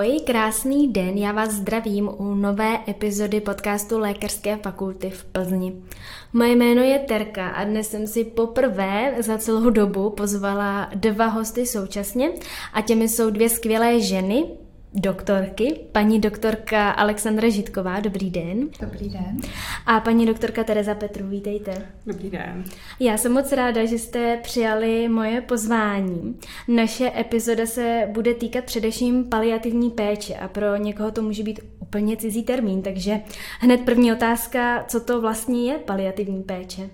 Ahoj, krásný den, já vás zdravím u nové epizody podcastu Lékařské fakulty v Plzni. Moje jméno je Terka a dnes jsem si poprvé za celou dobu pozvala dva hosty současně a těmi jsou dvě skvělé ženy, doktorky, paní doktorka Alexandra Žitková, dobrý den. Dobrý den. A paní doktorka Tereza Petru, vítejte. Dobrý den. Já jsem moc ráda, že jste přijali moje pozvání. Naše epizoda se bude týkat především paliativní péče a pro někoho to může být úplně cizí termín, takže hned první otázka, co to vlastně je paliativní péče?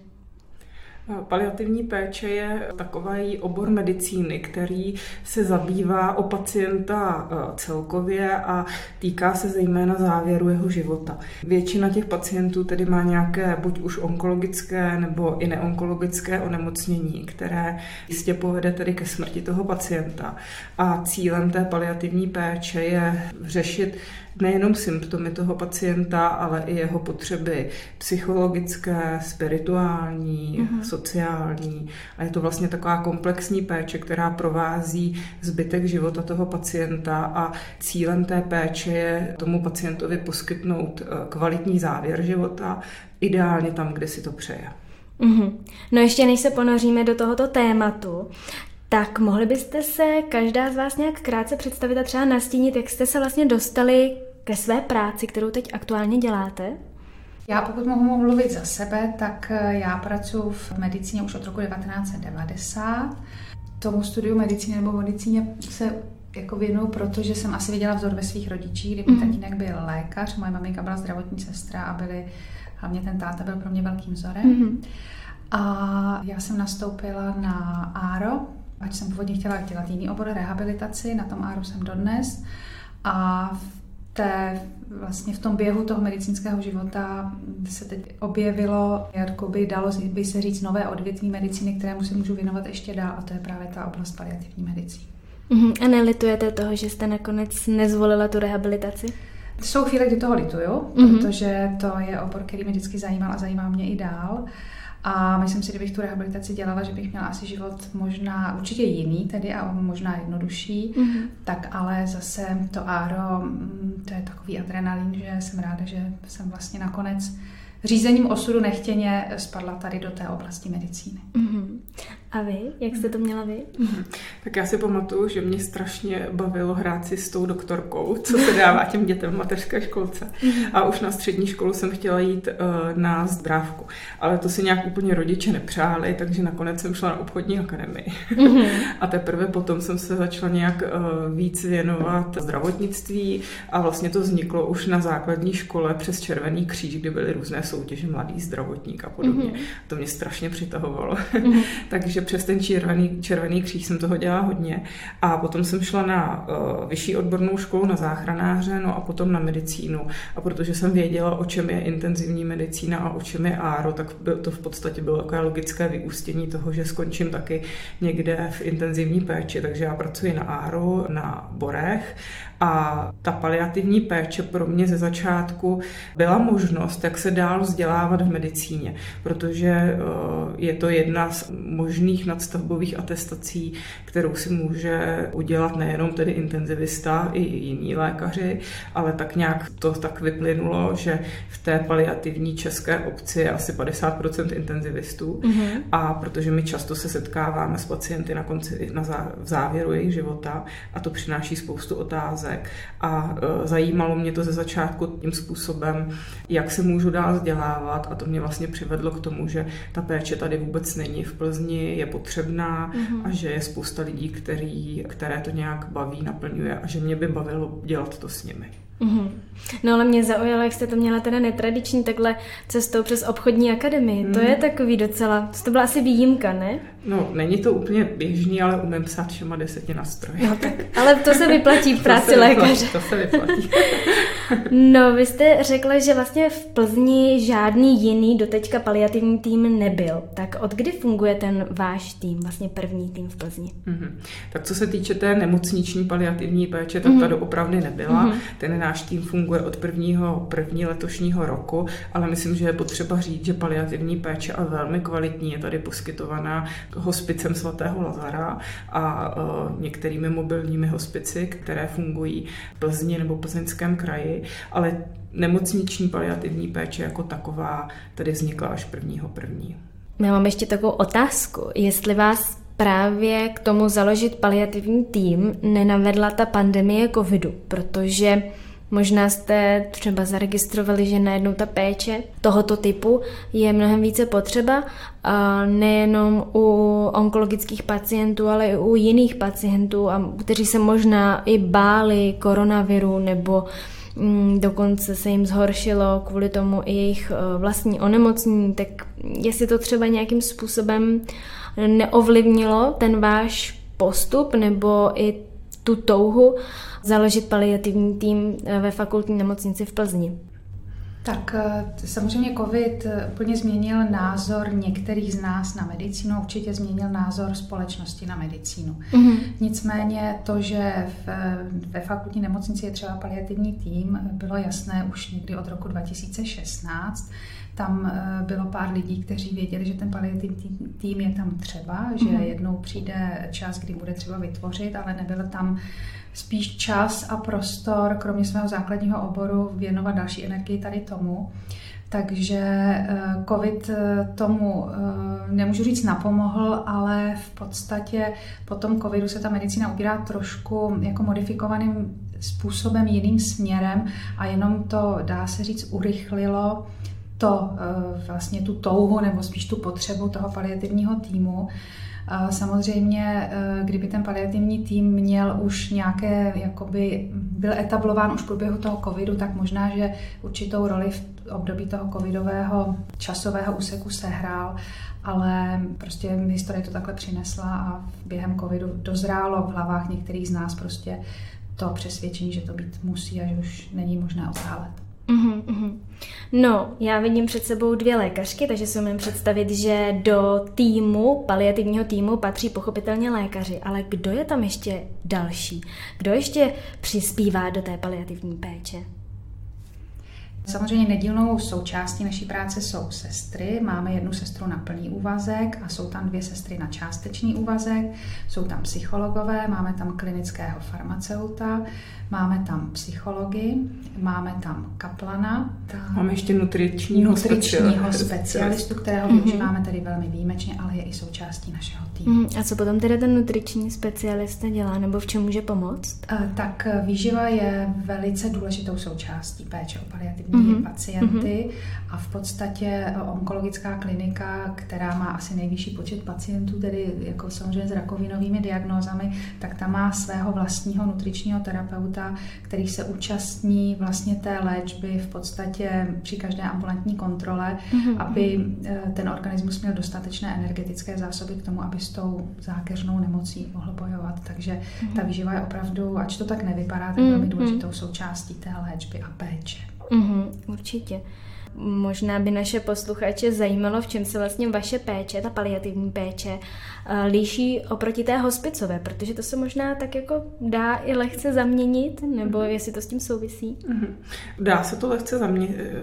Paliativní péče je takový obor medicíny, který se zabývá o pacienta e, celkově a týká se zejména závěru jeho života. Většina těch pacientů tedy má nějaké buď už onkologické nebo i neonkologické onemocnění, které jistě povede tedy ke smrti toho pacienta. A cílem té paliativní péče je řešit nejenom symptomy toho pacienta, ale i jeho potřeby psychologické, spirituální, mm-hmm. sociální. A je to vlastně taková komplexní péče, která provází zbytek života toho pacienta a cílem té péče je tomu pacientovi poskytnout eh, kvalitní závěr života, ideálně tam, kde si to přeje. Mm-hmm. No ještě než se ponoříme do tohoto tématu, tak mohli byste se každá z vás nějak krátce představit a třeba nastínit, jak jste se vlastně dostali ke své práci, kterou teď aktuálně děláte? Já pokud mohu mluvit za sebe, tak eh, já pracuji v medicíně už od roku 1990. Tomu studiu medicíny nebo medicíně se jako věnuju, protože jsem asi viděla vzor ve svých rodičích, kdy můj mm. tatínek byl lékař, moje maminka byla zdravotní sestra a byly, hlavně ten táta byl pro mě velkým vzorem. Mm. A já jsem nastoupila na ARO, ať jsem původně chtěla dělat jiný obor rehabilitaci, na tom ARO jsem dodnes. A v té, vlastně v tom běhu toho medicínského života se teď objevilo, by dalo by se říct, nové odvětví medicíny, kterému se můžu věnovat ještě dál, a to je právě ta oblast paliativní medicíny. Uh-huh. A nelitujete toho, že jste nakonec nezvolila tu rehabilitaci? Jsou chvíle, kdy toho lituju, uh-huh. protože to je obor, který mě vždycky zajímal a zajímá mě i dál. A myslím si, kdybych tu rehabilitaci dělala, že bych měla asi život možná určitě jiný tedy a možná jednodušší, mm-hmm. tak ale zase to áro, mm, to je takový adrenalin, že jsem ráda, že jsem vlastně nakonec řízením osudu nechtěně spadla tady do té oblasti medicíny. Mm-hmm. A vy? Jak jste to měla vy? Mm-hmm. Tak já si pamatuju, že mě strašně bavilo hrát si s tou doktorkou, co se dává těm dětem v mateřské školce. Mm-hmm. A už na střední školu jsem chtěla jít uh, na zdrávku. Ale to si nějak úplně rodiče nepřáli, takže nakonec jsem šla na obchodní akademii. Mm-hmm. A teprve potom jsem se začala nějak uh, víc věnovat zdravotnictví a vlastně to vzniklo už na základní škole přes Červený kříž, kde byly různé soutěže mladý zdravotník a podobně. To mě strašně přitahovalo. Takže přes ten červený, červený kříž jsem toho dělala hodně. A potom jsem šla na uh, vyšší odbornou školu na záchranáře, no a potom na medicínu. A protože jsem věděla, o čem je intenzivní medicína a o čem je áro, tak to v podstatě bylo takové logické vyústění toho, že skončím taky někde v intenzivní péči. Takže já pracuji na áro, na Borech a ta paliativní péče pro mě ze začátku byla možnost, jak se dál vzdělávat v medicíně, protože eh, je to jedna z možných nadstavbových atestací, kterou si může udělat nejenom tedy intenzivista, i jiní lékaři, ale tak nějak to tak vyplynulo, že v té paliativní české obci je asi 50% intenzivistů mm-hmm. a protože my často se setkáváme s pacienty na konci, na zá, v závěru jejich života a to přináší spoustu otázek, otázek a e, zajímalo mě to ze začátku tím způsobem, jak se můžu dál vzdělávat a to mě vlastně přivedlo k tomu, že ta péče tady vůbec není v Plzni, je potřebná mm-hmm. a že je spousta lidí, který, které to nějak baví, naplňuje a že mě by bavilo dělat to s nimi. Mm-hmm. No ale mě zaujalo, jak jste to měla teda netradiční takhle cestou přes obchodní akademii. Mm. To je takový docela, to byla asi výjimka, ne? No, není to úplně běžný, ale umím psát všema deseti nástroji. No tak, ale to se vyplatí v práci lékaře. To se vyplatí. no, vy jste řekla, že vlastně v Plzni žádný jiný doteďka paliativní tým nebyl. Tak od kdy funguje ten váš tým, vlastně první tým v Plzni? Mm-hmm. Tak co se týče té nemocniční paliativní péče, tak mm-hmm. ta doopravdy nebyla. Mm-hmm. Ten náš tým funguje od prvního první letošního roku, ale myslím, že je potřeba říct, že paliativní péče a velmi kvalitní je tady poskytovaná hospicem svatého Lazara a uh, některými mobilními hospici, které fungují v Plzni nebo Plzeňském kraji, ale nemocniční paliativní péče jako taková tady vznikla až prvního první. Já mám ještě takovou otázku. Jestli vás právě k tomu založit paliativní tým nenavedla ta pandemie covidu, protože Možná jste třeba zaregistrovali, že najednou ta péče tohoto typu je mnohem více potřeba, nejenom u onkologických pacientů, ale i u jiných pacientů, kteří se možná i báli koronaviru nebo mm, dokonce se jim zhoršilo kvůli tomu i jejich e, vlastní onemocnění, tak jestli to třeba nějakým způsobem neovlivnilo ten váš postup nebo i tu touhu založit paliativní tým eh, ve fakultní nemocnici v Plzni? Tak eh, samozřejmě COVID eh, úplně změnil názor některých z nás na medicínu, určitě změnil názor společnosti na medicínu. Mm-hmm. Nicméně to, že v, ve fakultní nemocnici je třeba paliativní tým, bylo jasné už někdy od roku 2016. Tam bylo pár lidí, kteří věděli, že ten paliativní tým je tam třeba, že mm-hmm. jednou přijde čas, kdy bude třeba vytvořit, ale nebyl tam spíš čas a prostor, kromě svého základního oboru, věnovat další energii tady tomu. Takže eh, COVID eh, tomu eh, nemůžu říct napomohl, ale v podstatě po tom COVIDu se ta medicína ubírá trošku jako modifikovaným způsobem, jiným směrem a jenom to, dá se říct, urychlilo to vlastně tu touhu nebo spíš tu potřebu toho paliativního týmu. Samozřejmě, eh, kdyby ten paliativní tým měl už nějaké, jakoby byl etablován už v průběhu toho covidu, tak možná, že určitou roli v období toho covidového časového úseku sehrál, ale prostě historie to takhle přinesla a během covidu dozrálo v hlavách některých z nás prostě to přesvědčení, že to být musí a že už není možné otálet. Mm-hmm, mm-hmm. No, já vidím před sebou dvě lékařky, takže si umím představit, že do týmu, paliativního týmu patří pochopitelně lékaři, ale kdo je tam ještě další? Kdo ještě přispívá do té paliativní péče? Samozřejmě nedílnou součástí naší práce jsou sestry. Máme jednu sestru na plný úvazek a jsou tam dvě sestry na částečný úvazek. Jsou tam psychologové, máme tam klinického farmaceuta, Máme tam psychologi, máme tam kaplana. Máme ještě nutričního, nutričního specialistu, kterého mm-hmm. využíváme tady velmi výjimečně, ale je i součástí našeho týmu. Mm, a co potom teda ten nutriční specialista dělá, nebo v čem může pomoct? Uh, tak výživa je velice důležitou součástí péče o paliativní mm-hmm. pacienty mm-hmm. a v podstatě e, onkologická klinika, která má asi nejvyšší počet pacientů, tedy jako samozřejmě s rakovinovými diagnózami, tak ta má svého vlastního nutričního terapeuta, terapeuta, který se účastní vlastně té léčby v podstatě při každé ambulantní kontrole, mm-hmm. aby eh, ten organismus měl dostatečné energetické zásoby k tomu, aby s tou zákeřnou nemocí mohl bojovat. Takže mm-hmm. ta výživa je opravdu, ač to tak nevypadá, tak mm-hmm. velmi důležitou součástí té léčby a péče. Mm-hmm, určitě. Možná by naše posluchače zajímalo, v čem se vlastně vaše péče, ta paliativní péče, eh, líší oproti té hospicové, protože to se možná tak jako dá i lehce zaměnit, nebo mm-hmm. jestli to s tím souvisí? Mm-hmm. Dá se to lehce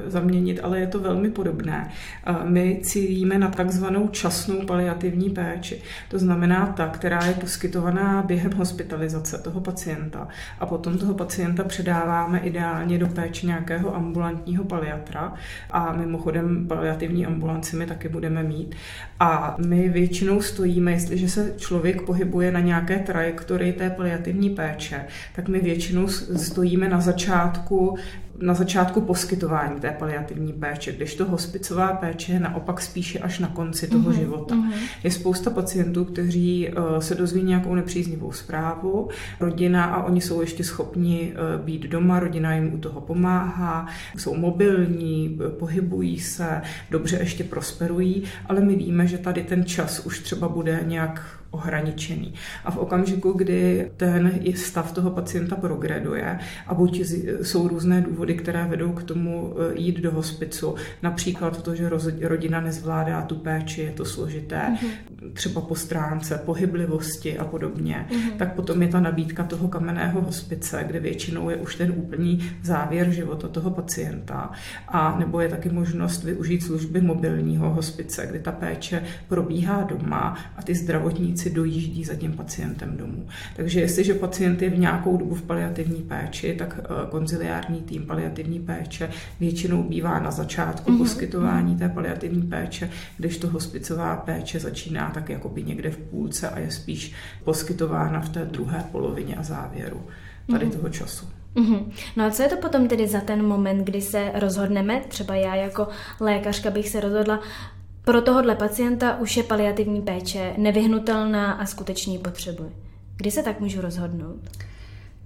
zaměnit, ale je to velmi podobné. Eh, my cílíme na takzvanou časnou paliativní péči. To znamená ta, která je poskytovaná během hospitalizace toho pacienta a potom toho pacienta předáváme ideálně do péče nějakého ambulantního paliatra, a mimochodem paliativní ambulanci my taky budeme mít. A my většinou stojíme, jestliže se člověk pohybuje na nějaké trajektorii té paliativní péče, tak my většinou stojíme na začátku na začátku poskytování té paliativní péče, když to hospicová péče je naopak spíše až na konci toho mm-hmm, života. Mm-hmm. Je spousta pacientů, kteří uh, se dozví nějakou nepříznivou zprávu, rodina a oni jsou ještě schopni uh, být doma, rodina jim u toho pomáhá, jsou mobilní, pohybují se, dobře ještě prosperují, ale my víme, že tady ten čas už třeba bude nějak ohraničený. A v okamžiku, kdy ten stav toho pacienta progreduje a buď jsou různé důvody, které vedou k tomu eh, jít do hospicu, například to, že rodina nezvládá tu péči, je to složité, mm-hmm. třeba po stránce pohyblivosti a podobně, mm-hmm. tak potom je ta nabídka toho kamenného hospice, kde většinou je už ten úplný závěr života toho pacienta. A nebo je taky možnost využít služby mobilního hospice, kdy ta péče probíhá doma a ty zdravotníci dojíždí za tím pacientem domů. Takže jestliže pacient je v nějakou dobu v paliativní péči, tak eh, konziliární tým paliativní péče většinou bývá na začátku mm-hmm. poskytování té paliativní péče, když to hospicová péče začíná tak jakoby někde v půlce a je spíš poskytována v té druhé polovině a závěru tady mm-hmm. toho času. Mm-hmm. No a co je to potom tedy za ten moment, kdy se rozhodneme, třeba já jako lékařka bych se rozhodla, pro tohohle pacienta už je paliativní péče nevyhnutelná a skutečně potřebuje. Kdy se tak můžu rozhodnout?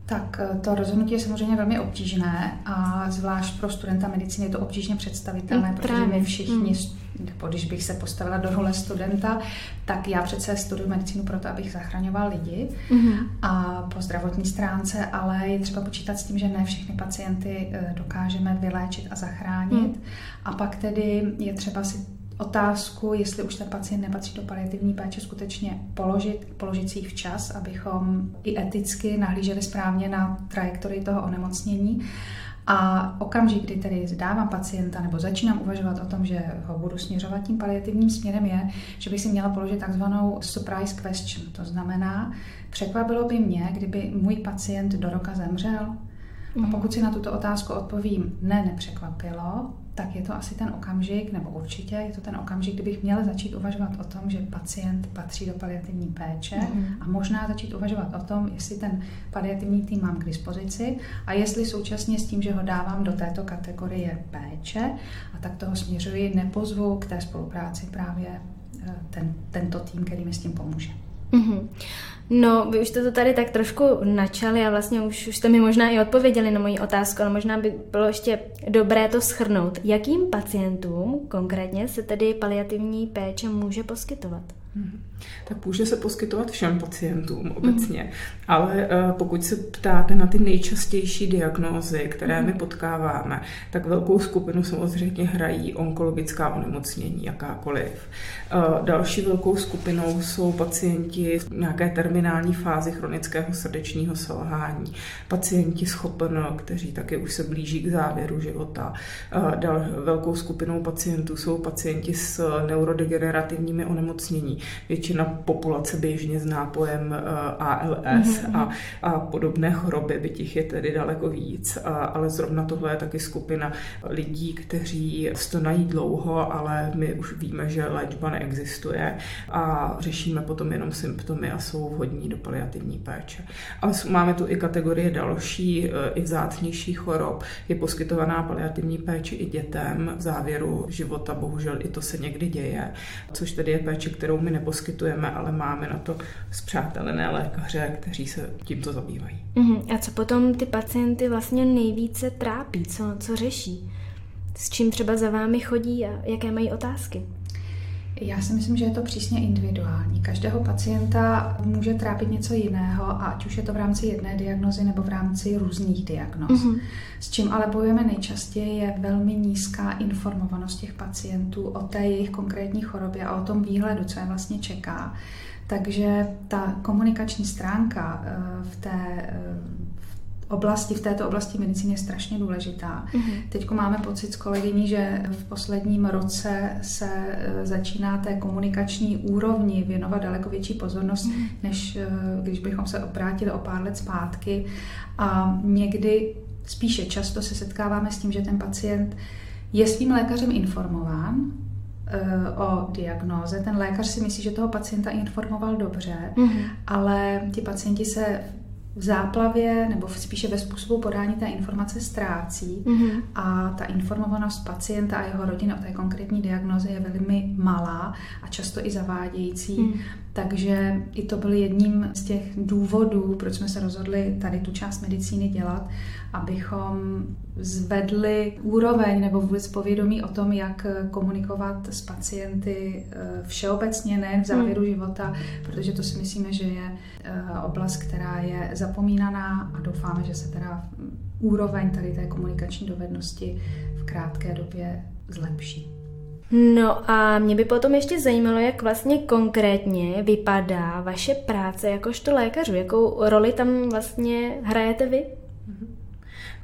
Tak eh, to rozhodnutí je samozřejmě velmi obtížné a zvlášť pro studenta medicíny je to obtížně představitelné, mm, protože my všichni, mm. nebo když bych se postavila do role studenta, tak já přece studuji medicínu proto, abych zachraňoval lidi mm. a po zdravotní stránce, ale je třeba počítat s tím, že ne všechny pacienty eh, dokážeme vyléčit a zachránit. Mm. A pak tedy je třeba si otázku, jestli už ten pacient nepatří do paliativní péče, skutečně položit, položit si ji včas, abychom i eticky nahlíželi správně na trajektorii toho onemocnění. A okamžik, kdy tedy zdávám pacienta nebo začínám uvažovat o tom, že ho budu směřovat tím paliativním směrem, je, že bych si měla položit takzvanou surprise question. To znamená, překvapilo by mě, kdyby můj pacient do roka zemřel. A mhm. pokud si na tuto otázku odpovím, ne, nepřekvapilo, tak je to asi ten okamžik, nebo určitě je to ten okamžik, kdybych měla začít uvažovat o tom, že pacient patří do paliativní péče mm. a možná začít uvažovat o tom, jestli ten paliativní tým mám k dispozici a jestli současně s tím, že ho dávám do této kategorie péče a tak toho směřuji, nepozvu k té spolupráci právě eh, ten, tento tým, který mi s tím pomůže. Mm-hmm. No, vy už jste to tady tak trošku načali a vlastně už, už jste mi možná i odpověděli na moji otázku, ale možná by bylo ještě dobré to schrnout. Jakým pacientům konkrétně se tedy paliativní péče může poskytovat? Hmm. Tak může se poskytovat všem pacientům obecně, mm. ale uh, pokud se ptáte na ty nejčastější diagnózy, které mm. my potkáváme, tak velkou skupinu samozřejmě hrají onkologická onemocnění, jakákoliv. Uh, další velkou skupinou jsou pacienti v nějaké terminální fázi chronického srdečního selhání, pacienti s CHOPN, kteří taky už se blíží k závěru života. Uh, dal, velkou skupinou pacientů jsou pacienti s neurodegenerativními onemocnění. Většina populace běžně zná pojem eh, ALS mm-hmm. a, a podobné choroby, byť jich je tedy daleko víc, a, ale zrovna tohle je taky skupina lidí, kteří stonají dlouho, ale my už víme, že léčba neexistuje a řešíme potom jenom symptomy a jsou vhodní do paliativní péče. Ale máme tu i kategorie další, eh, i vzácnější chorob. Je poskytovaná paliativní péče i dětem v závěru života, bohužel i to se někdy děje, což tedy je péče, kterou my neposkytujeme, ale máme na to zpřátelené lékaře, kteří se tímto zabývají. Uh-huh. A co potom ty pacienty vlastně nejvíce trápí? Co, co řeší? S čím třeba za vámi chodí a jaké mají otázky? Já si myslím, že je to přísně individuální. Každého pacienta může trápit něco jiného, ať už je to v rámci jedné diagnozy nebo v rámci různých diagnóz. Mm-hmm. S čím ale bojujeme nejčastěji je velmi nízká informovanost těch pacientů o té jejich konkrétní chorobě a o tom výhledu, co je vlastně čeká. Takže ta komunikační stránka eh, v té eh, oblasti, v této oblasti medicíny je strašně důležitá. Mm-hmm. Teď máme pocit s kolegyní, že v posledním roce se eh, začíná té komunikační úrovni věnovat daleko větší pozornost, mm-hmm. než když bychom se obrátili o pár let zpátky. A někdy spíše často se setkáváme s tím, že ten pacient je svým lékařem informován, Eh, o diagnóze. Ten lékař si myslí, že toho pacienta informoval dobře, mm-hmm. ale ti pacienti se v záplavě nebo spíše ve způsobu podání té informace ztrácí mm-hmm. a ta informovanost pacienta a jeho rodiny o té konkrétní diagnoze je velmi malá a často i zavádějící. Mm. Takže i to byl jedním z těch důvodů, proč jsme se rozhodli tady tu část medicíny dělat, abychom zvedli úroveň nebo vůbec povědomí o tom, jak komunikovat s pacienty eh, všeobecně, ne v závěru hmm. života, protože to si myslíme, že je eh, oblast, která je zapomínaná a doufáme, že se teda úroveň tady té komunikační dovednosti v krátké době zlepší. No a mě by potom ještě zajímalo, jak vlastně konkrétně vypadá vaše práce jakožto lékařů, jakou roli tam vlastně hrajete vy?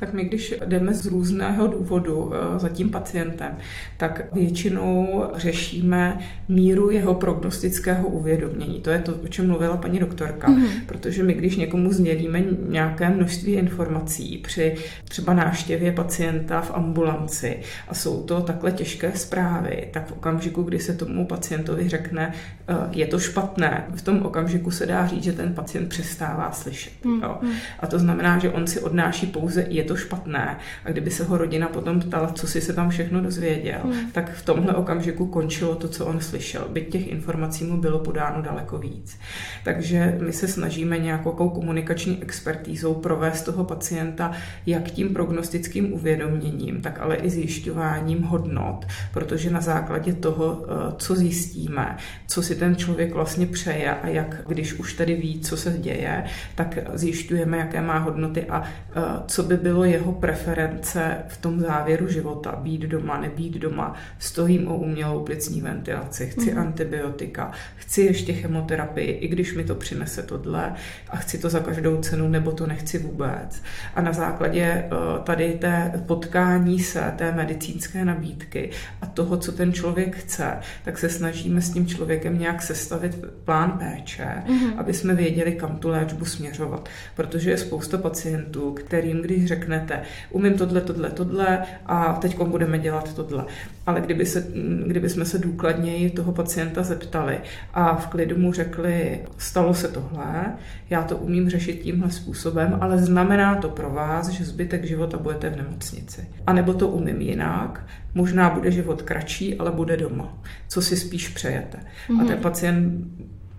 Tak my, když jdeme z různého důvodu eh, za tím pacientem, tak většinou řešíme míru jeho prognostického uvědomění. To je to, o čem mluvila paní doktorka, mm-hmm. protože my, když někomu sdělíme nějaké množství informací při třeba návštěvě pacienta v ambulanci a jsou to takhle těžké zprávy, tak v okamžiku, kdy se tomu pacientovi řekne, eh, je to špatné, v tom okamžiku se dá říct, že ten pacient přestává slyšet. Mm-hmm. A to znamená, že on si odnáší pouze, je to to špatné. A kdyby se ho rodina potom ptala, co si se tam všechno dozvěděl, hmm. tak v tomhle okamžiku končilo to, co on slyšel. Byť těch informací mu bylo podáno daleko víc. Takže my se snažíme nějakou komunikační expertízou provést toho pacienta jak tím prognostickým uvědoměním, tak ale i zjišťováním hodnot, protože na základě toho, eh, co zjistíme, co si ten člověk vlastně přeje a jak, když už tady ví, co se děje, tak zjišťujeme, jaké má hodnoty a eh, co by bylo jeho preference v tom závěru života, být doma, nebýt doma, stojím o umělou plicní ventilaci, chci mm. antibiotika, chci ještě chemoterapii, i když mi to přinese tohle a chci to za každou cenu, nebo to nechci vůbec. A na základě eh, tady té potkání se, té medicínské nabídky a toho, co ten člověk chce, tak se snažíme s tím člověkem nějak sestavit plán péče, mm. aby jsme věděli, kam tu léčbu směřovat. Protože je spousta pacientů, kterým, když řekne řeknete, umím tohle, tohle, tohle a teď budeme dělat tohle. Ale kdyby, se, kdyby jsme se důkladněji toho pacienta zeptali a v klidu mu řekli, stalo se tohle, já to umím řešit tímhle způsobem, ale znamená to pro vás, že zbytek života budete v nemocnici. A nebo to umím jinak, možná bude život kratší, ale bude doma. Co si spíš přejete. Mm-hmm. A ten mhm. pacient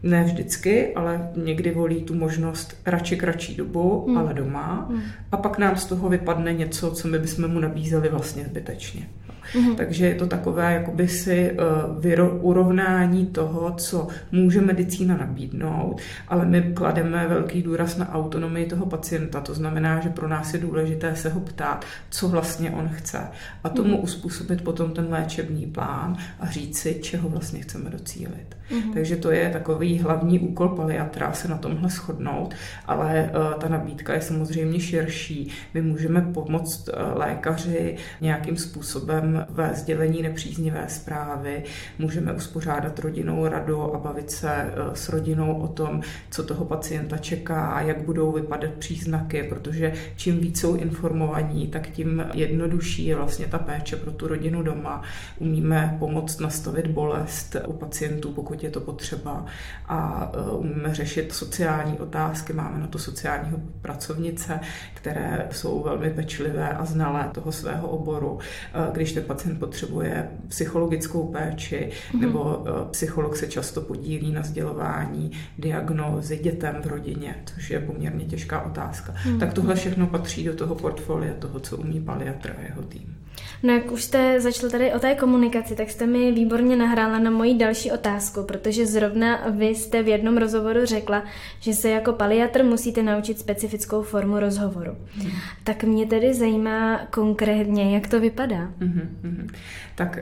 ne vždycky, ale někdy volí tu možnost radši kratší dobu, mm. ale doma. Mm. A pak nám z toho vypadne něco, co my bychom mu nabízeli vlastně zbytečně. Mm-hmm. Takže je to takové jakoby si uh, vyro, urovnání toho, co může medicína nabídnout, ale my klademe velký důraz na autonomii toho pacienta. To znamená, že pro nás je důležité se ho ptát, co vlastně on chce a tomu mm-hmm. uspůsobit potom ten léčebný plán a říct si, čeho vlastně chceme docílit. Mm-hmm. Takže to je takový hlavní úkol paliatra se na tomhle shodnout, ale uh, ta nabídka je samozřejmě širší. My můžeme pomoct uh, lékaři nějakým způsobem ve sdělení nepříznivé zprávy, můžeme uspořádat rodinnou radu a bavit se e, s rodinou o tom, co toho pacienta čeká, jak budou vypadat příznaky, protože čím víc jsou informovaní, tak tím jednodušší je vlastně ta péče pro tu rodinu doma. Umíme pomoct nastavit bolest u pacientů, pokud je to potřeba a e, umíme řešit sociální otázky. Máme na to sociálního pracovnice, které jsou velmi pečlivé a znalé toho svého oboru. E, když ten pacient potřebuje psychologickou péči, mm-hmm. nebo eh, psycholog se často podílí na sdělování diagnózy dětem v rodině, což je poměrně těžká otázka. Mm-hmm. Tak tohle všechno patří do toho portfolia, toho, co umí paliatr a jeho tým. No jak už jste začal tady o té komunikaci, tak jste mi výborně nahrála na moji další otázku, protože zrovna vy jste v jednom rozhovoru řekla, že se jako paliatr musíte naučit specifickou formu rozhovoru. Hmm. Tak mě tedy zajímá konkrétně, jak to vypadá. Hmm, hmm. Tak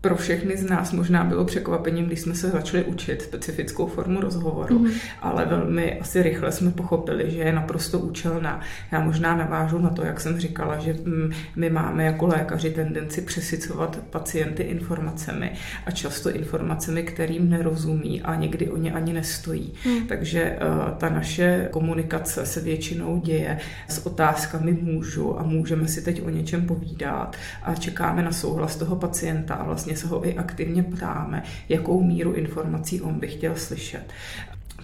pro všechny z nás možná bylo překvapením, když jsme se začali učit specifickou formu rozhovoru, mm. ale velmi asi rychle jsme pochopili, že je naprosto účelná. Já možná navážu na to, jak jsem říkala, že mm, my máme jako lékaři tendenci přesycovat pacienty informacemi a často informacemi, kterým nerozumí a někdy o ně ani nestojí. Mm. Takže uh, ta naše komunikace se většinou děje s otázkami můžu a můžeme si teď o něčem povídat a čekáme na souhlas toho pacienta a vlastně se ho i aktivně ptáme, jakou míru informací on by chtěl slyšet.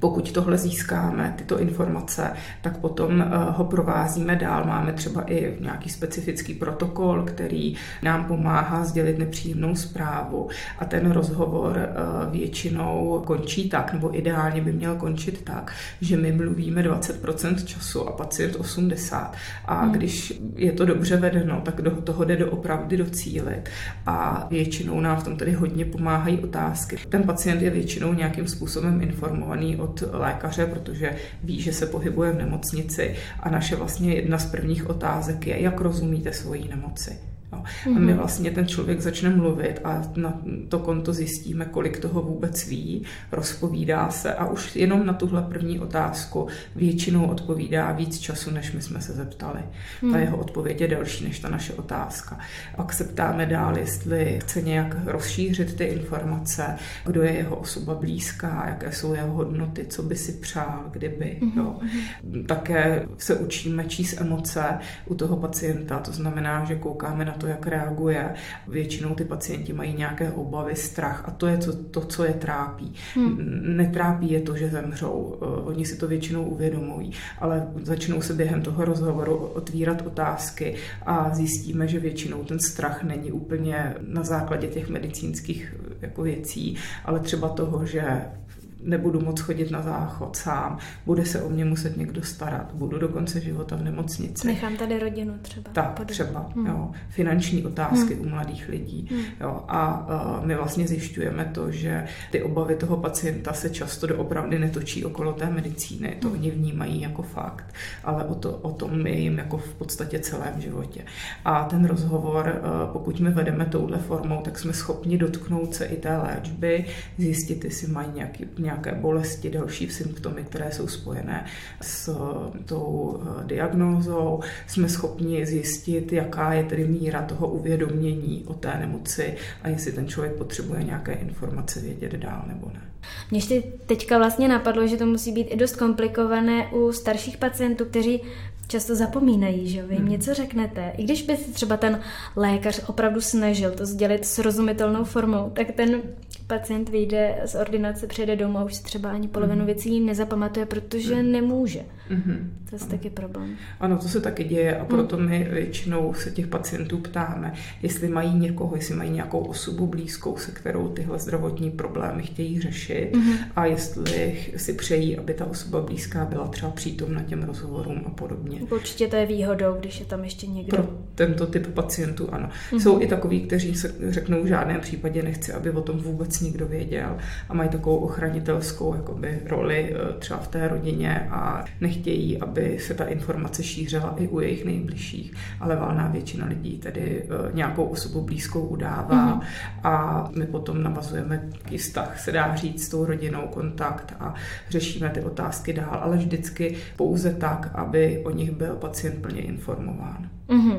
Pokud tohle získáme, tyto informace, tak potom eh, ho provázíme dál. Máme třeba i nějaký specifický protokol, který nám pomáhá sdělit nepříjemnou zprávu a ten rozhovor eh, většinou končí tak, nebo ideálně by měl končit tak, že my mluvíme 20% času a pacient 80%. A hmm. když je to dobře vedeno, tak do toho jde doopravdy docílit a většinou nám v tom tedy hodně pomáhají otázky. Ten pacient je většinou nějakým způsobem informovaný od lékaře, protože ví, že se pohybuje v nemocnici a naše vlastně jedna z prvních otázek je, jak rozumíte svoji nemoci. Mm-hmm. A my mhm. vlastně ten člověk začne mluvit a na to konto zjistíme, kolik toho vůbec ví, rozpovídá se a už jenom na tuhle první otázku většinou odpovídá víc času, než my jsme se zeptali. Ta mhm. jeho odpověď je delší než ta naše otázka. Pak se ptáme dál, jestli chce nějak rozšířit ty informace, kdo je jeho osoba blízká, jaké jsou jeho hodnoty, co by si přál, kdyby. Mm-hmm. Jo. Mhm. Také se učíme číst emoce u toho pacienta, to znamená, že koukáme na to, jak reaguje. Většinou ty pacienti mají nějaké obavy, strach a to je to, to co je trápí. Hmm. Netrápí je to, že zemřou. Eh, oni si to většinou uvědomují, ale začnou se během toho rozhovoru otvírat otázky a zjistíme, že většinou ten strach není úplně na základě těch medicínských jako věcí, ale třeba toho, že nebudu moc chodit na záchod sám, bude se o mě muset někdo starat, budu do konce života v nemocnici. Nechám tady rodinu třeba. Tak, Podle. třeba, hmm. jo. Finanční otázky hmm. u mladých lidí. Hmm. Jo. A uh, my vlastně zjišťujeme to, že ty obavy toho pacienta se často doopravdy netočí okolo té medicíny. To hmm. oni vnímají jako fakt, ale o, to, o tom my jim jako v podstatě celém životě. A ten rozhovor, uh, pokud my vedeme touhle formou, tak jsme schopni dotknout se i té léčby, zjistit, jestli mají nějaký, nějaký nějaké bolesti, další symptomy, které jsou spojené s eh, tou eh, diagnózou. Jsme schopni zjistit, jaká je tedy míra toho uvědomění o té nemoci a jestli ten člověk potřebuje nějaké informace vědět dál nebo ne. Mně ještě teďka vlastně napadlo, že to musí být i dost komplikované u starších pacientů, kteří často zapomínají, že vy jim hmm. něco řeknete. I když by se třeba ten lékař opravdu snažil to sdělit srozumitelnou formou, tak ten pacient vyjde z ordinace, přijde domů a už si třeba ani polovinu hmm. věcí nezapamatuje, protože hmm. nemůže. Mm-hmm. To je ano. taky problém. Ano, to se taky děje a proto my většinou se těch pacientů ptáme, jestli mají někoho, jestli mají nějakou osobu blízkou, se kterou tyhle zdravotní problémy chtějí řešit mm-hmm. a jestli si přejí, aby ta osoba blízká byla třeba přítomna těm rozhovorům a podobně. Určitě to je výhodou, když je tam ještě někdo. Pro tento typ pacientů ano. Mm-hmm. Jsou i takový, kteří se řeknou v žádném případě nechci, aby o tom vůbec nikdo věděl a mají takovou ochranitelskou jakoby, roli eh, třeba v té rodině a nechtějí, aby se ta informace šířila i u jejich nejbližších, ale valná většina lidí tedy eh, nějakou osobu blízkou udává mm-hmm. a my potom navazujeme taký vztah, se dá říct, s tou rodinou kontakt a řešíme ty otázky dál, ale vždycky pouze tak, aby o nich byl pacient plně informován. Mm-hmm.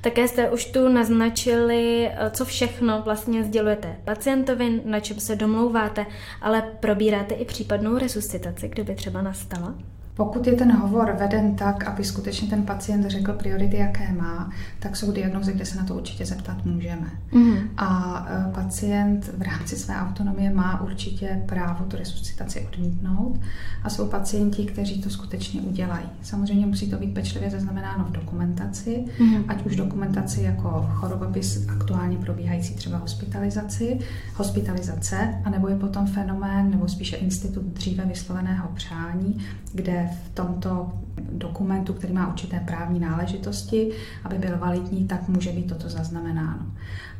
Také jste už tu naznačili, eh, co všechno vlastně sdělujete pacientovi, na čem se domlouváte, ale probíráte i případnou resuscitaci, kdyby třeba nastala? Pokud je ten hovor veden tak, aby skutečně ten pacient řekl priority, jaké má, tak jsou diagnozy, kde se na to určitě zeptat můžeme. Mm. A e, pacient v rámci své autonomie má určitě právo tu resuscitaci odmítnout a jsou pacienti, kteří to skutečně udělají. Samozřejmě musí to být pečlivě zaznamenáno v dokumentaci, mm. ať už dokumentaci jako chorobopis aktuálně probíhající třeba hospitalizaci, hospitalizace, anebo je potom fenomén nebo spíše institut dříve vysloveného přání, kde v tomto dokumentu, který má určité právní náležitosti, aby byl validní, tak může být toto zaznamenáno.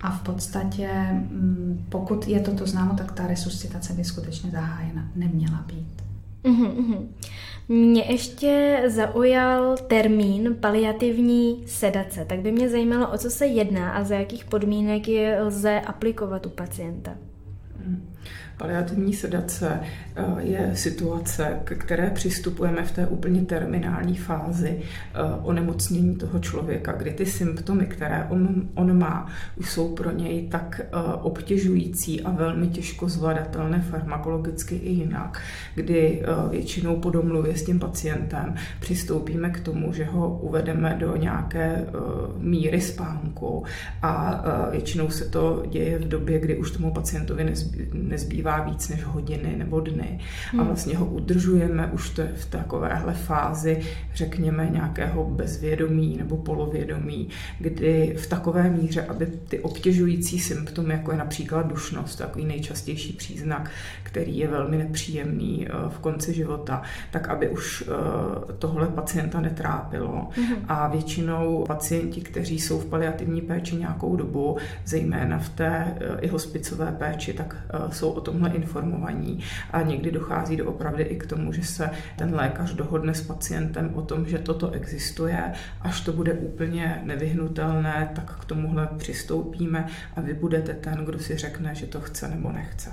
A v podstatě, mm, pokud je toto známo, tak ta resuscitace by skutečně zahájena neměla být. Mm-hmm. Mě ještě zaujal termín paliativní sedace, tak by mě zajímalo, o co se jedná a za jakých podmínek je lze aplikovat u pacienta. Mm. Paliativní sedace eh, je situace, k které přistupujeme v té úplně terminální fázi eh, onemocnění toho člověka, kdy ty symptomy, které on, on má, už jsou pro něj tak eh, obtěžující a velmi těžko zvladatelné farmakologicky i jinak, kdy většinou po domluvě s tím pacientem přistoupíme k tomu, že ho uvedeme do nějaké míry spánku a většinou se to děje v době, kdy už tomu pacientovi nezbývá víc než hodiny nebo dny a Hmm. vlastně ho udržujeme už to v takovéhle fázi, řekněme, nějakého bezvědomí nebo polovědomí, kdy v takové míře, aby ty obtěžující symptomy, jako je například dušnost, takový nejčastější příznak, který je velmi nepříjemný eh, v konci života, tak aby už eh, tohle pacienta netrápilo. A většinou pacienti, kteří jsou v paliativní péči nějakou dobu, zejména v té eh, i hospicové péči, tak jsou o tomhle informovaní. A někdy dochází do opravdy i k tomu, že se ten lékař dohodne s pacientem o tom, že toto existuje. Až to bude úplně nevyhnutelné, tak k tomuhle přistoupíme a vy budete ten, kdo si řekne, že to chce nebo nechce.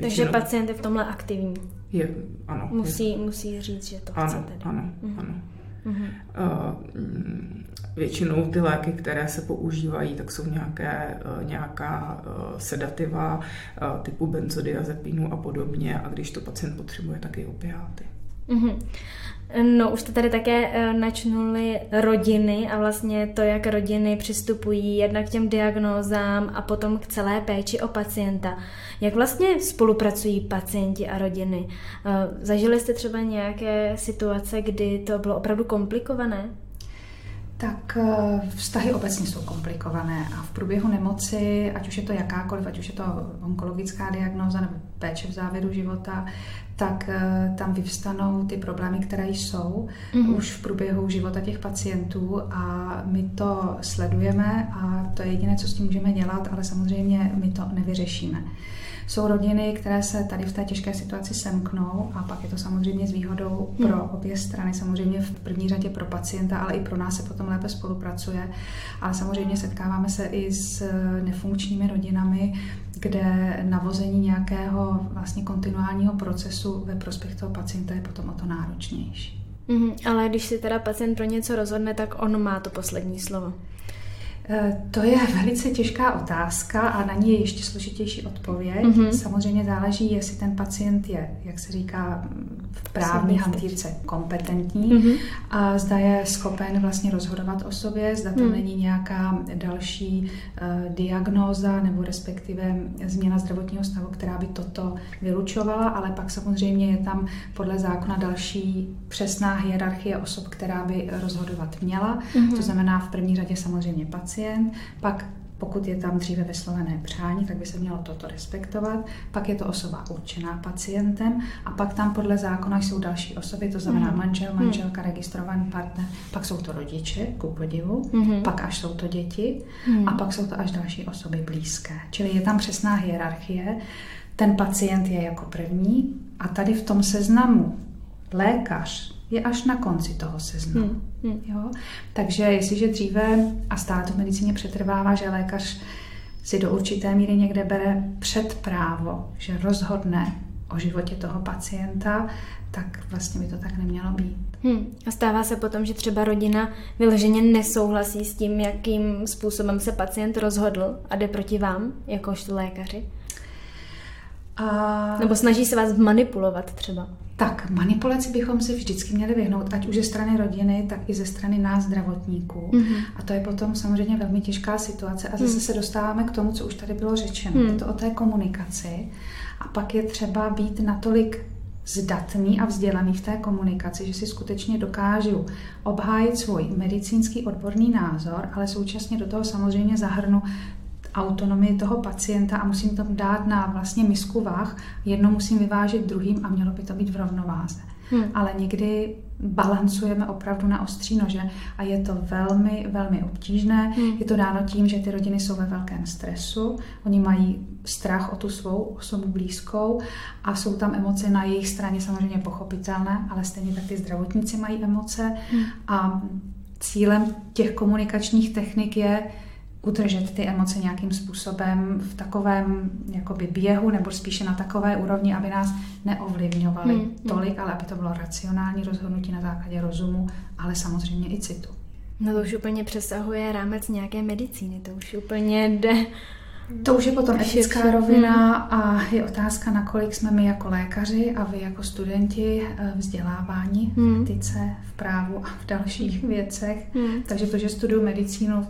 Takže pacient je v tomhle aktivní. je, ano, je, Musí, musí říct, že to chce ano, tedy. ano, Mhm. ano. Mhm. Uh, Většinou ty léky, které se používají, tak jsou nějaké, uh, nějaká uh, sedativa uh, typu benzodiazepinu a podobně a když to pacient potřebuje, tak i opiáty. Mhm. No, už to tady také eh, načnuli rodiny a vlastně to, jak rodiny přistupují jednak k těm diagnózám a potom k celé péči o pacienta. Jak vlastně spolupracují pacienti a rodiny? Eh, Zažili jste třeba nějaké situace, kdy to bylo opravdu komplikované? Tak eh, vztahy obecně jsou komplikované a v průběhu nemoci, ať už je to jakákoliv, ať už je to onkologická diagnóza nebo péče v závěru života, tak eh, tam vyvstanou ty problémy, které jsou Mhm. už v průběhu života těch pacientů a my to sledujeme a to je jediné, co s tím můžeme dělat, ale samozřejmě my to nevyřešíme. Jsou rodiny, které se tady v té těžké situaci semknou a pak je to samozřejmě s výhodou pro Hmm. obě strany, samozřejmě v první řadě pro pacienta, ale i pro nás se potom lépe spolupracuje. Ale samozřejmě setkáváme se i s nefunkčními rodinami, kde navození nějakého vlastně kontinuálního procesu ve prospěch toho pacienta je potom o to náročnější. Mhm. Ale když si teda pacient pro něco rozhodne, tak on má to poslední slovo. Eh, To je velice těžká otázka a na ní je ještě složitější odpověď. Mhm. Mm-hmm. Samozřejmě záleží, jestli ten pacient je, jak se říká v právní hantýrce, kompetentní Mhm. a zda je schopen vlastně rozhodovat o sobě, zda to Hmm. není nějaká další uh, diagnóza nebo respektive změna zdravotního stavu, která by toto vylučovala, ale pak samozřejmě je tam podle zákona další přesná hierarchie osob, která by rozhodovat měla. Mhm. To znamená v první řadě samozřejmě pacient, pak pokud je tam dříve vyslovené přání, tak by se mělo toto respektovat. Pak je to osoba určená pacientem a pak tam podle zákona jsou další osoby, to znamená Mhm. manžel, manželka, registrovaný partner, pak jsou to rodiče, ku podivu, Mhm. pak až jsou to děti Mhm. a pak jsou to až další osoby blízké. Čili je tam přesná hierarchie. Ten pacient je jako první a tady v tom seznamu lékař je až na konci toho seznamu. Mhm. Mhm. Jo? Takže jestliže dříve, a stále to v medicíně přetrvává, že lékař si do určité míry někde bere předprávo, že rozhodne o životě toho pacienta, tak vlastně by to tak nemělo být. Hmm. A stává se potom, že třeba rodina vyloženě nesouhlasí s tím, jakým způsobem se pacient rozhodl a jde proti vám, jakožto lékaři? A... Nebo snaží se vás manipulovat třeba? Tak, manipulaci bychom si vždycky měli vyhnout, ať už ze strany rodiny, tak i ze strany nás zdravotníků. Mhm. A to je potom samozřejmě velmi těžká situace. A zase Mhm. se dostáváme k tomu, co už tady bylo řečeno. Mhm. Je to o té komunikaci. A pak je třeba být natolik zdatný a vzdělaný v té komunikaci, že si skutečně dokážu obhájit svůj medicínský odborný názor, ale současně do toho samozřejmě zahrnu autonomii toho pacienta a musím to dát na vlastně misku váh. Jedno musím vyvážit druhým a mělo by to být v rovnováze. Hmm. Ale někdy balancujeme opravdu na ostří nože a je to velmi, velmi obtížné. Hmm. Je to dáno tím, že ty rodiny jsou ve velkém stresu, oni mají strach o tu svou osobu blízkou a jsou tam emoce na jejich straně samozřejmě pochopitelné, ale stejně tak ty zdravotníci mají emoce Hmm. a cílem těch komunikačních technik je udržet ty emoce nějakým způsobem v takovém jakoby běhu nebo spíše na takové úrovni, aby nás neovlivňovaly Hmm, hmm. tolik, ale aby to bylo racionální rozhodnutí na základě rozumu, ale samozřejmě i citu. No to už úplně přesahuje rámec nějaké medicíny, to už úplně jde. To už je potom etická rovina a je otázka, nakolik jsme my jako lékaři a vy jako studenti eh, vzdělávání v Hmm. etice, v právu a v dalších věcech. Hmm. Takže to, že studuju medicínu,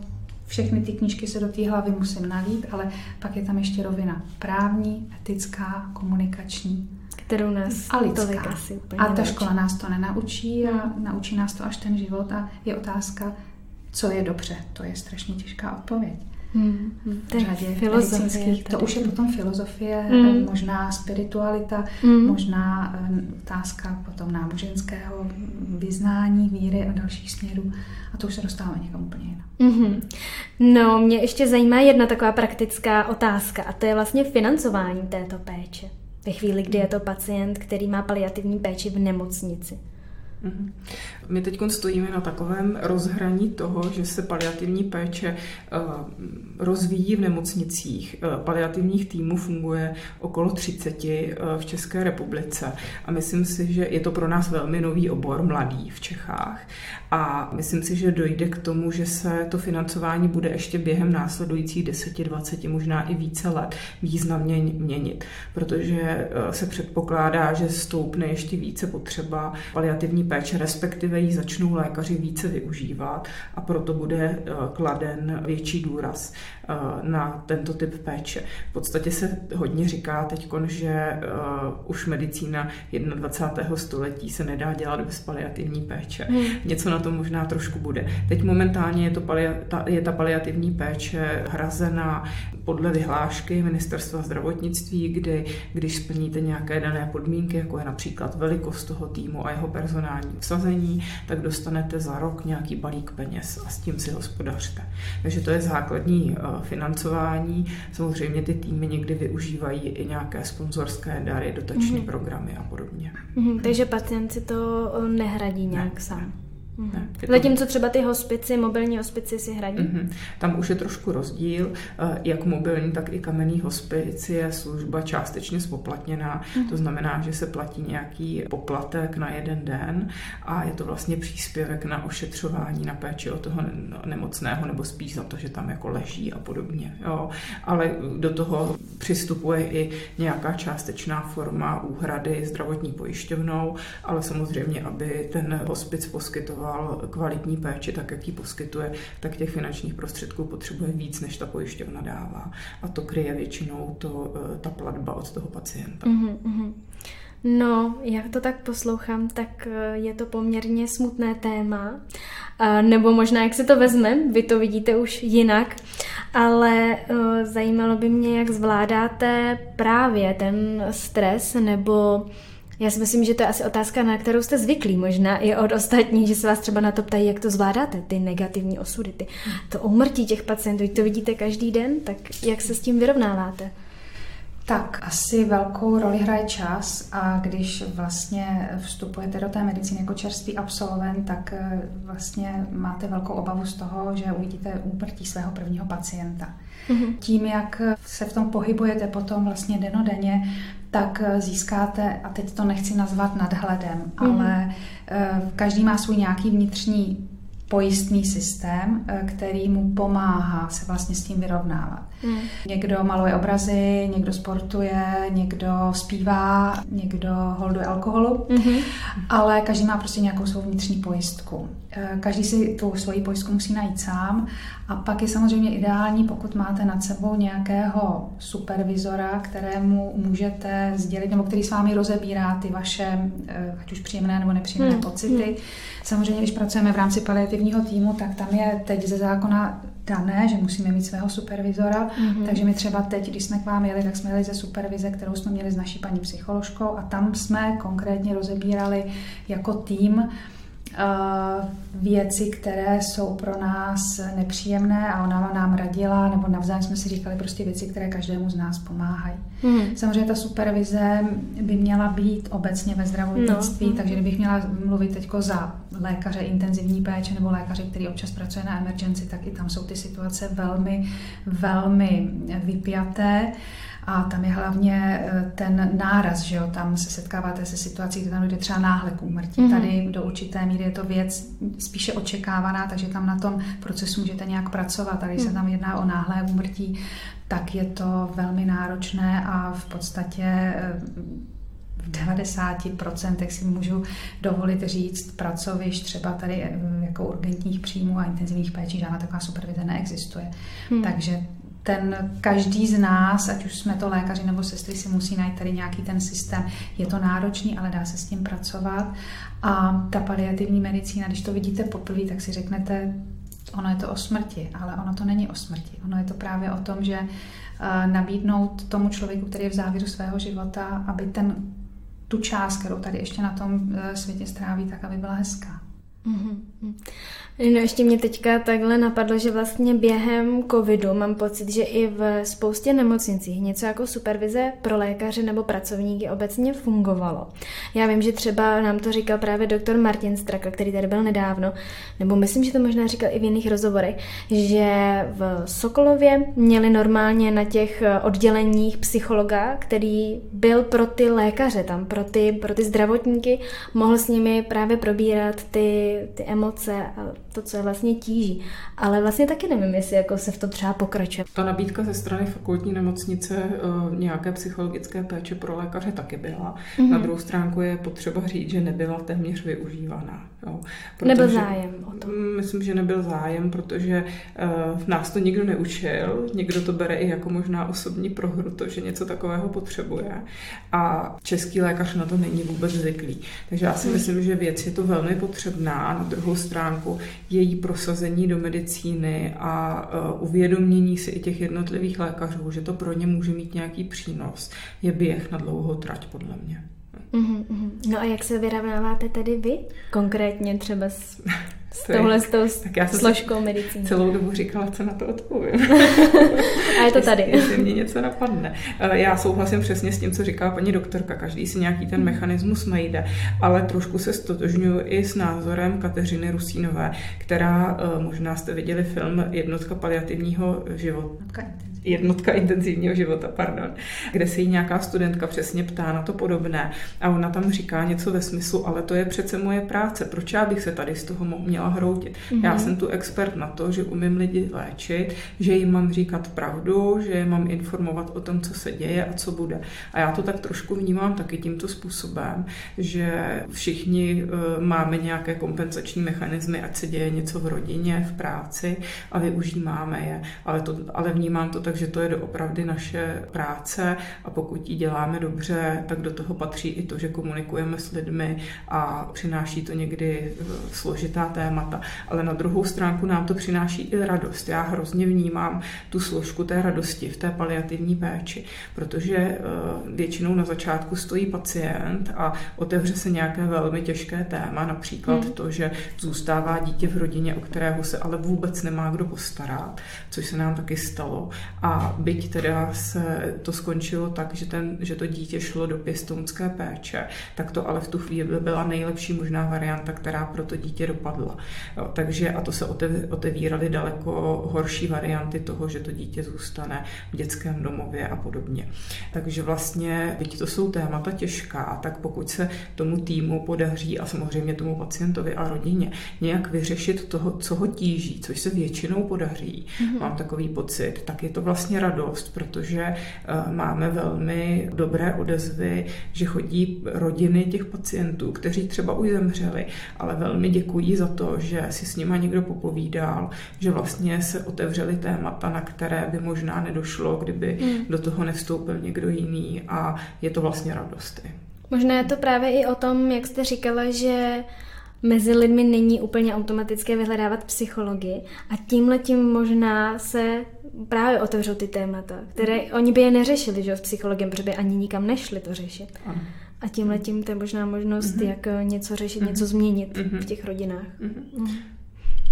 všechny ty knížky se do té hlavy musím nalít, ale pak je tam ještě rovina právní, etická, komunikační. Kterou nás a lidská. tolik asi úplně A ta škola nás to nenaučí a naučí nás to až ten život a je otázka, co je dobře. To je strašně těžká odpověď. Hmm. Tak řadě filozofie medicínských. To už je potom filozofie, Mm. možná spiritualita, Mm. možná eh, otázka potom náboženského vyznání, víry a dalších směrů. A to už se dostáváme někam úplně jinam. Mhm. No, mě ještě zajímá jedna taková praktická otázka a to je vlastně financování této péče. Ve chvíli, kdy je to pacient, který má paliativní péči v nemocnici. Mhm. My teď stojíme na takovém rozhraní toho, že se paliativní péče eh, rozvíjí v nemocnicích. Eh, Paliativních týmů funguje okolo 30 eh, v České republice a myslím si, že je to pro nás velmi nový obor, mladý v Čechách. A myslím si, že dojde k tomu, že se to financování bude ještě během následujících 10, 20, možná i více let významně měnit, protože se předpokládá, že stoupne ještě více potřeba paliativní péče, respektive ji začnou lékaři více využívat a proto bude eh, kladen větší důraz eh, na tento typ péče. V podstatě se hodně říká teď, že eh, už medicína 21. století se nedá dělat bez paliativní péče. Hmm. Něco na to možná trošku bude. Teď momentálně je, to palia, ta, je ta paliativní péče hrazena podle vyhlášky Ministerstva zdravotnictví, kdy když splníte nějaké dané podmínky, jako je například velikost toho týmu a jeho personální vsazení, tak dostanete za rok nějaký balík peněz a s tím si hospodařte. Takže to je základní eh, financování. Samozřejmě ty týmy někdy využívají i nějaké sponzorské dary, dotační Mhm. programy a podobně. Mhm. Takže pacient si to eh, nehradí nějak Ne, sám. Mhm. To- Zatímco třeba ty hospici, mobilní hospici si hradí. Mhm. Tam už je trošku rozdíl, eh, jak mobilní, tak i kamenný hospic je služba částečně spoplatněná. Mhm. To znamená, že se platí nějaký poplatek na jeden den a je to vlastně příspěvek na ošetřování, na péči o toho ne- nemocného, nebo spíš za to, že tam jako leží a podobně. Jo. Ale do toho přistupuje i nějaká částečná forma úhrady zdravotní pojišťovnou, ale samozřejmě, aby ten hospic poskytoval kvalitní péči, tak jak ji poskytuje, tak těch finančních prostředků potřebuje víc, než ta pojišťovna dává. A to kryje většinou to, eh, ta platba od toho pacienta. Mhm, mhm. No, jak to tak poslouchám, tak eh, je to poměrně smutné téma. A nebo možná, jak se to vezme, vy to vidíte už jinak, ale eh, zajímalo by mě, jak zvládáte právě ten stres, nebo já si myslím, že to je asi otázka, na kterou jste zvyklí možná i od ostatních, že se vás třeba na to ptají, jak to zvládáte, ty negativní osudy, ty, to umrtí těch pacientů, to vidíte každý den, tak jak se s tím vyrovnáváte? Tak asi velkou roli hraje čas a když vlastně vstupujete do té medicíny jako čerstvý absolvent, tak eh, vlastně máte velkou obavu z toho, že uvidíte úmrtí svého prvního pacienta. Mhm. Tím, jak se v tom pohybujete potom vlastně denodenně, tak eh, získáte, a teď to nechci nazvat nadhledem, Mhm. ale eh, každý má svůj nějaký vnitřní pojistný systém, eh, který mu pomáhá se vlastně s tím vyrovnávat. Mm. Někdo maluje obrazy, někdo sportuje, někdo zpívá, někdo holduje alkoholu, Mhm. ale každý má prostě nějakou svou vnitřní pojistku. Eh, Každý si tu svoji pojistku musí najít sám a pak je samozřejmě ideální, pokud máte nad sebou nějakého supervizora, kterému můžete sdělit, nebo který s vámi rozebírá ty vaše, eh, ať už příjemné nebo nepříjemné Hmm, pocity. Samozřejmě, když pracujeme v rámci paliativního týmu, tak tam je teď ze zákona dané, že musíme mít svého supervizora, Mhm. takže my třeba teď, když jsme k vám jeli, tak jsme jeli ze supervize, kterou jsme měli s naší paní psycholožkou a tam jsme konkrétně rozebírali jako tým věci, které jsou pro nás nepříjemné a ona nám radila, nebo navzájem jsme si říkali prostě věci, které každému z nás pomáhají. Mhm. Samozřejmě ta supervize by měla být obecně ve zdravotnictví, No. takže kdybych měla mluvit teď za lékaře intenzivní péče nebo lékaře, který občas pracuje na emergency, tak i tam jsou ty situace velmi, velmi vypjaté. A tam je hlavně eh, ten náraz, že jo, tam se setkáváte se situací, kde tam dojde třeba náhle k úmrtí. Mhm. Tady do určité míry je to věc spíše očekávaná, takže tam na tom procesu můžete nějak pracovat. A když se Mhm. tam jedná o náhlé úmrtí, tak je to velmi náročné a v podstatě eh, v 90% si můžu dovolit říct pracovišť třeba tady eh, jako urgentních příjmů a intenzivních péčí, žádná taková supervize neexistuje. Hmm. Takže ten každý z nás, ať už jsme to lékaři nebo sestry, si musí najít tady nějaký ten systém. Je to náročný, ale dá se s tím pracovat. A ta paliativní medicína, když to vidíte poprvé, tak si řeknete, ono je to o smrti, ale ono to není o smrti. Ono je to právě o tom, že eh, nabídnout tomu člověku, který je v závěru svého života, aby ten, tu část, kterou tady ještě na tom eh, světě stráví, tak aby byla hezká. Mm-hmm. No ještě mě teďka takhle napadlo, že vlastně během covidu mám pocit, že i v spoustě nemocnicích něco jako supervize pro lékaře nebo pracovníky obecně fungovalo. Já vím, že třeba nám to říkal právě doktor Martin Straka, který tady byl nedávno, nebo myslím, že to možná říkal i v jiných rozhovorech, že v Sokolově měli normálně na těch odděleních psychologa, který byl pro ty lékaře tam, pro ty, pro ty zdravotníky, mohl s nimi právě probírat ty, ty emoce a to, co je vlastně tíží. Ale vlastně taky nevím, jestli jako se v tom třeba pokračuje. Ta nabídka ze strany fakultní nemocnice uh, nějaké psychologické péče pro lékaře taky byla. Mm-hmm. Na druhou stránku je potřeba říct, že nebyla téměř využívaná. Jo. Protože, nebyl zájem o to. Myslím, že nebyl zájem, protože uh, nás to nikdo neučil. Někdo to bere i jako možná osobní prohru, to, že něco takového potřebuje. A český lékař na to není vůbec zvyklý. Takže já si mm. myslím, že věc je to velmi potřebná. Na druhou stránku její prosazení do medicíny a uh, uvědomění si i těch jednotlivých lékařů, že to pro ně může mít nějaký přínos, je běh na dlouhou trať, podle mě. Mm-hmm. No a jak se vyrovnáváte tedy vy? Konkrétně třeba s, s touhle s tou tak já složkou medicíny. celou dobu říkala, co na to odpovím. a je to tady. Jestli, jestli mě něco napadne. Eh, já souhlasím přesně s tím, co říká paní doktorka. Každý si nějaký ten mechanismus najde, ale trošku se stotožňuji i s názorem Kateřiny Rusínové, která, eh, možná jste viděli film Jednotka paliativního života jednotka intenzivního života, pardon, kde se jí nějaká studentka přesně ptá na to podobné a ona tam říká něco ve smyslu, ale to je přece moje práce, proč já bych se tady z toho měla hroutit? Mm-hmm. Já jsem tu expert na to, že umím lidi léčit, že jim mám říkat pravdu, že je mám informovat o tom, co se děje a co bude. A já to tak trošku vnímám taky tímto způsobem, že všichni uh, máme nějaké kompenzační mechanismy, ať se děje něco v rodině, v práci a využíváme je, ale, to, ale vnímám to tak, takže to je doopravdy naše práce a pokud ji děláme dobře, tak do toho patří i to, že komunikujeme s lidmi a přináší to někdy eh, složitá témata. Ale na druhou stránku nám to přináší i radost. Já hrozně vnímám tu složku té radosti v té paliativní péči, protože eh, většinou na začátku stojí pacient a otevře se nějaké velmi těžké téma, například hmm. to, že zůstává dítě v rodině, o kterého se ale vůbec nemá kdo postarat, což se nám taky stalo. A byť teda se to skončilo tak, že, ten, že to dítě šlo do pěstounské péče, tak to ale v tu chvíli byla nejlepší možná varianta, která pro to dítě dopadla. Jo, takže a to se otevíraly daleko horší varianty toho, že to dítě zůstane v dětském domově a podobně. Takže vlastně, byť to jsou témata těžká, tak pokud se tomu týmu podaří a samozřejmě tomu pacientovi a rodině nějak vyřešit toho, co ho tíží, což se většinou podaří, mm-hmm. mám takový pocit, tak je to vlastně vlastně radost, protože eh, máme velmi dobré odezvy, že chodí rodiny těch pacientů, kteří třeba už zemřeli, ale velmi děkují za to, že si s nima někdo popovídal, že vlastně se otevřely témata, na které by možná nedošlo, kdyby hmm. do toho nevstoupil někdo jiný a je to vlastně radost. Možná je to právě i o tom, jak jste říkala, že mezi lidmi není úplně automatické vyhledávat psychologii a tímhle tím možná se právě otevřou ty témata, které mm. oni by je neřešili, že v psychologii, protože by ani nikam nešli to řešit. Ano. A tímhle tím to je možná možnost, mm-hmm. jak něco řešit, mm-hmm. něco změnit mm-hmm. v těch rodinách. Mm-hmm. Mm.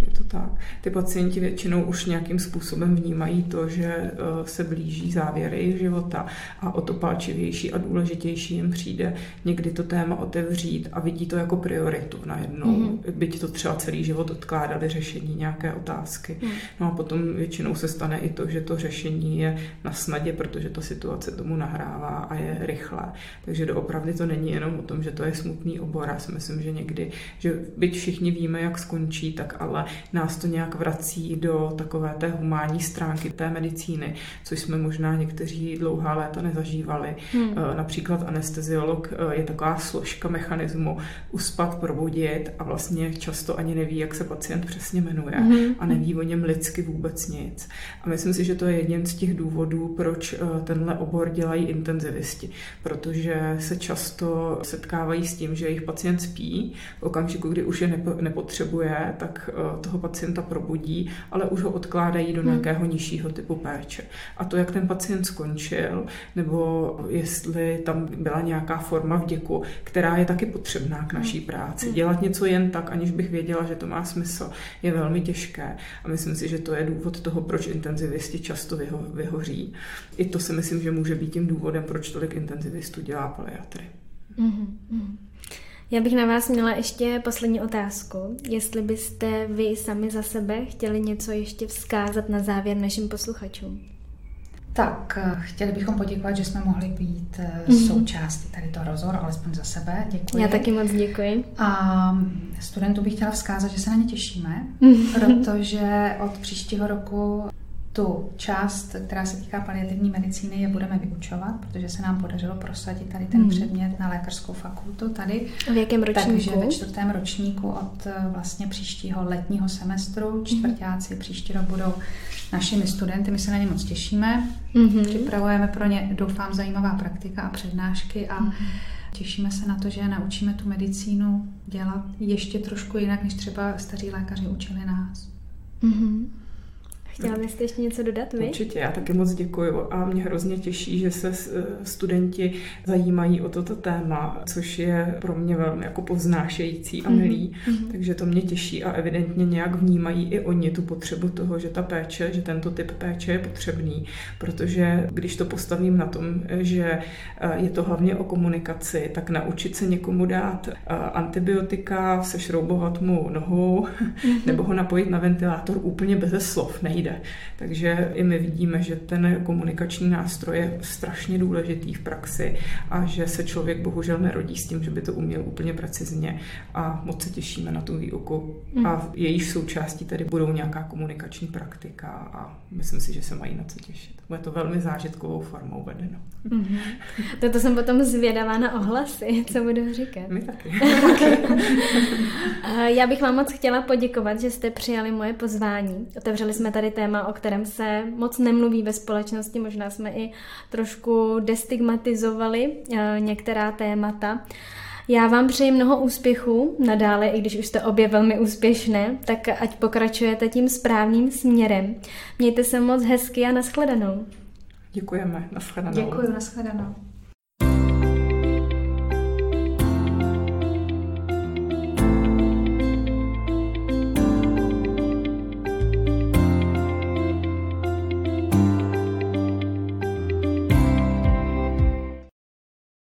Je to tak. Ty pacienti většinou už nějakým způsobem vnímají to, že eh, se blíží závěry života a o to palčivější a důležitější jim přijde někdy to téma otevřít a vidí to jako prioritu najednou. Mm-hmm. Byť to třeba celý život odkládali řešení nějaké otázky. Mm. No a potom většinou se stane i to, že to řešení je na snadě, protože ta situace tomu nahrává a je rychlé. Takže doopravdy to není jenom o tom, že to je smutný obor. Já si myslím, že někdy, že byť všichni víme, jak skončí, tak ale nás to nějak vrací do takové té humánní stránky té medicíny, což jsme možná někteří dlouhá léta nezažívali. Hmm. Například anesteziolog je taková složka mechanismu uspat, probudit a vlastně často ani neví, jak se pacient přesně jmenuje hmm. a neví o něm lidsky vůbec nic. A myslím si, že to je jeden z těch důvodů, proč tenhle obor dělají intenzivisti, protože se často setkávají s tím, že jejich pacient spí, v okamžiku, kdy už je nepotřebuje, tak eh, toho pacienta probudí, ale už ho odkládají do hmm. nějakého nižšího typu péče. A to, jak ten pacient skončil, nebo jestli tam byla nějaká forma vděku, která je taky potřebná k naší hmm. práci. Hmm. Dělat něco jen tak, aniž bych věděla, že to má smysl, je velmi těžké. A myslím si, že to je důvod toho, proč intenzivisti často vyho, vyhoří. I to si myslím, že může být tím důvodem, proč tolik intenzivistů dělá paliatry. Mm-hmm. Já bych na vás měla ještě poslední otázku. Jestli byste vy sami za sebe chtěli něco ještě vzkázat na závěr našim posluchačům. Tak, eh, chtěli bychom poděkovat, že jsme mohli být mm-hmm. součástí tady toho rozhovoru, alespoň za sebe. Děkuji. Já taky moc děkuji. A studentům bych chtěla vzkázat, že se na ně těšíme, mm-hmm. protože od příštího roku tu část, která se týká paliativní medicíny, je budeme vyučovat, protože se nám podařilo prosadit tady ten mm. předmět na lékařskou fakultu tady. V jakém ročníku? Takže ve čtvrtém ročníku od eh, vlastně příštího letního semestru. Mhm. Čtvrtáci mm. příští rok budou našimi studenty. My se na ně moc těšíme. Mm-hmm. Připravujeme pro ně, doufám, zajímavá praktika a přednášky a mm-hmm. Těšíme se na to, že naučíme tu medicínu dělat ještě trošku jinak, než třeba staří lékaři učili nás. Mm-hmm. Chtěla byste ještě něco dodat vy? Určitě, já taky moc děkuji a mě hrozně těší, že se eh, studenti zajímají o toto téma, což je pro mě velmi jako povznášející a milý, mm-hmm. takže to mě těší a evidentně nějak vnímají i oni tu potřebu toho, že ta péče, že tento typ péče je potřebný, protože když to postavím na tom, že eh, je to hlavně o komunikaci, tak naučit se někomu dát eh, antibiotika, sešroubovat mu nohu mm-hmm. nebo ho napojit na ventilátor úplně bez slov nejde nejde. Takže i my vidíme, že ten komunikační nástroj je strašně důležitý v praxi a že se člověk bohužel nerodí s tím, že by to uměl úplně precizně a moc se těšíme na tu výuku. Mm. A jejíž součástí tady budou nějaká komunikační praktika a myslím si, že se mají na co těšit. Bude to velmi zážitkovou formou vedeno. Mm-hmm. Toto jsem potom zvědavá na ohlasy, co budu říkat. My taky. Já bych vám moc chtěla poděkovat, že jste přijali moje pozvání. Otevřeli jsme tady téma, o kterém se moc nemluví ve společnosti. Možná jsme i trošku destigmatizovali eh, některá témata. Já vám přeji mnoho úspěchů nadále, i když už jste obě velmi úspěšné, tak ať pokračujete tím správným směrem. Mějte se moc hezky a nashledanou. Děkujeme, nashledanou. Děkuji, nashledanou.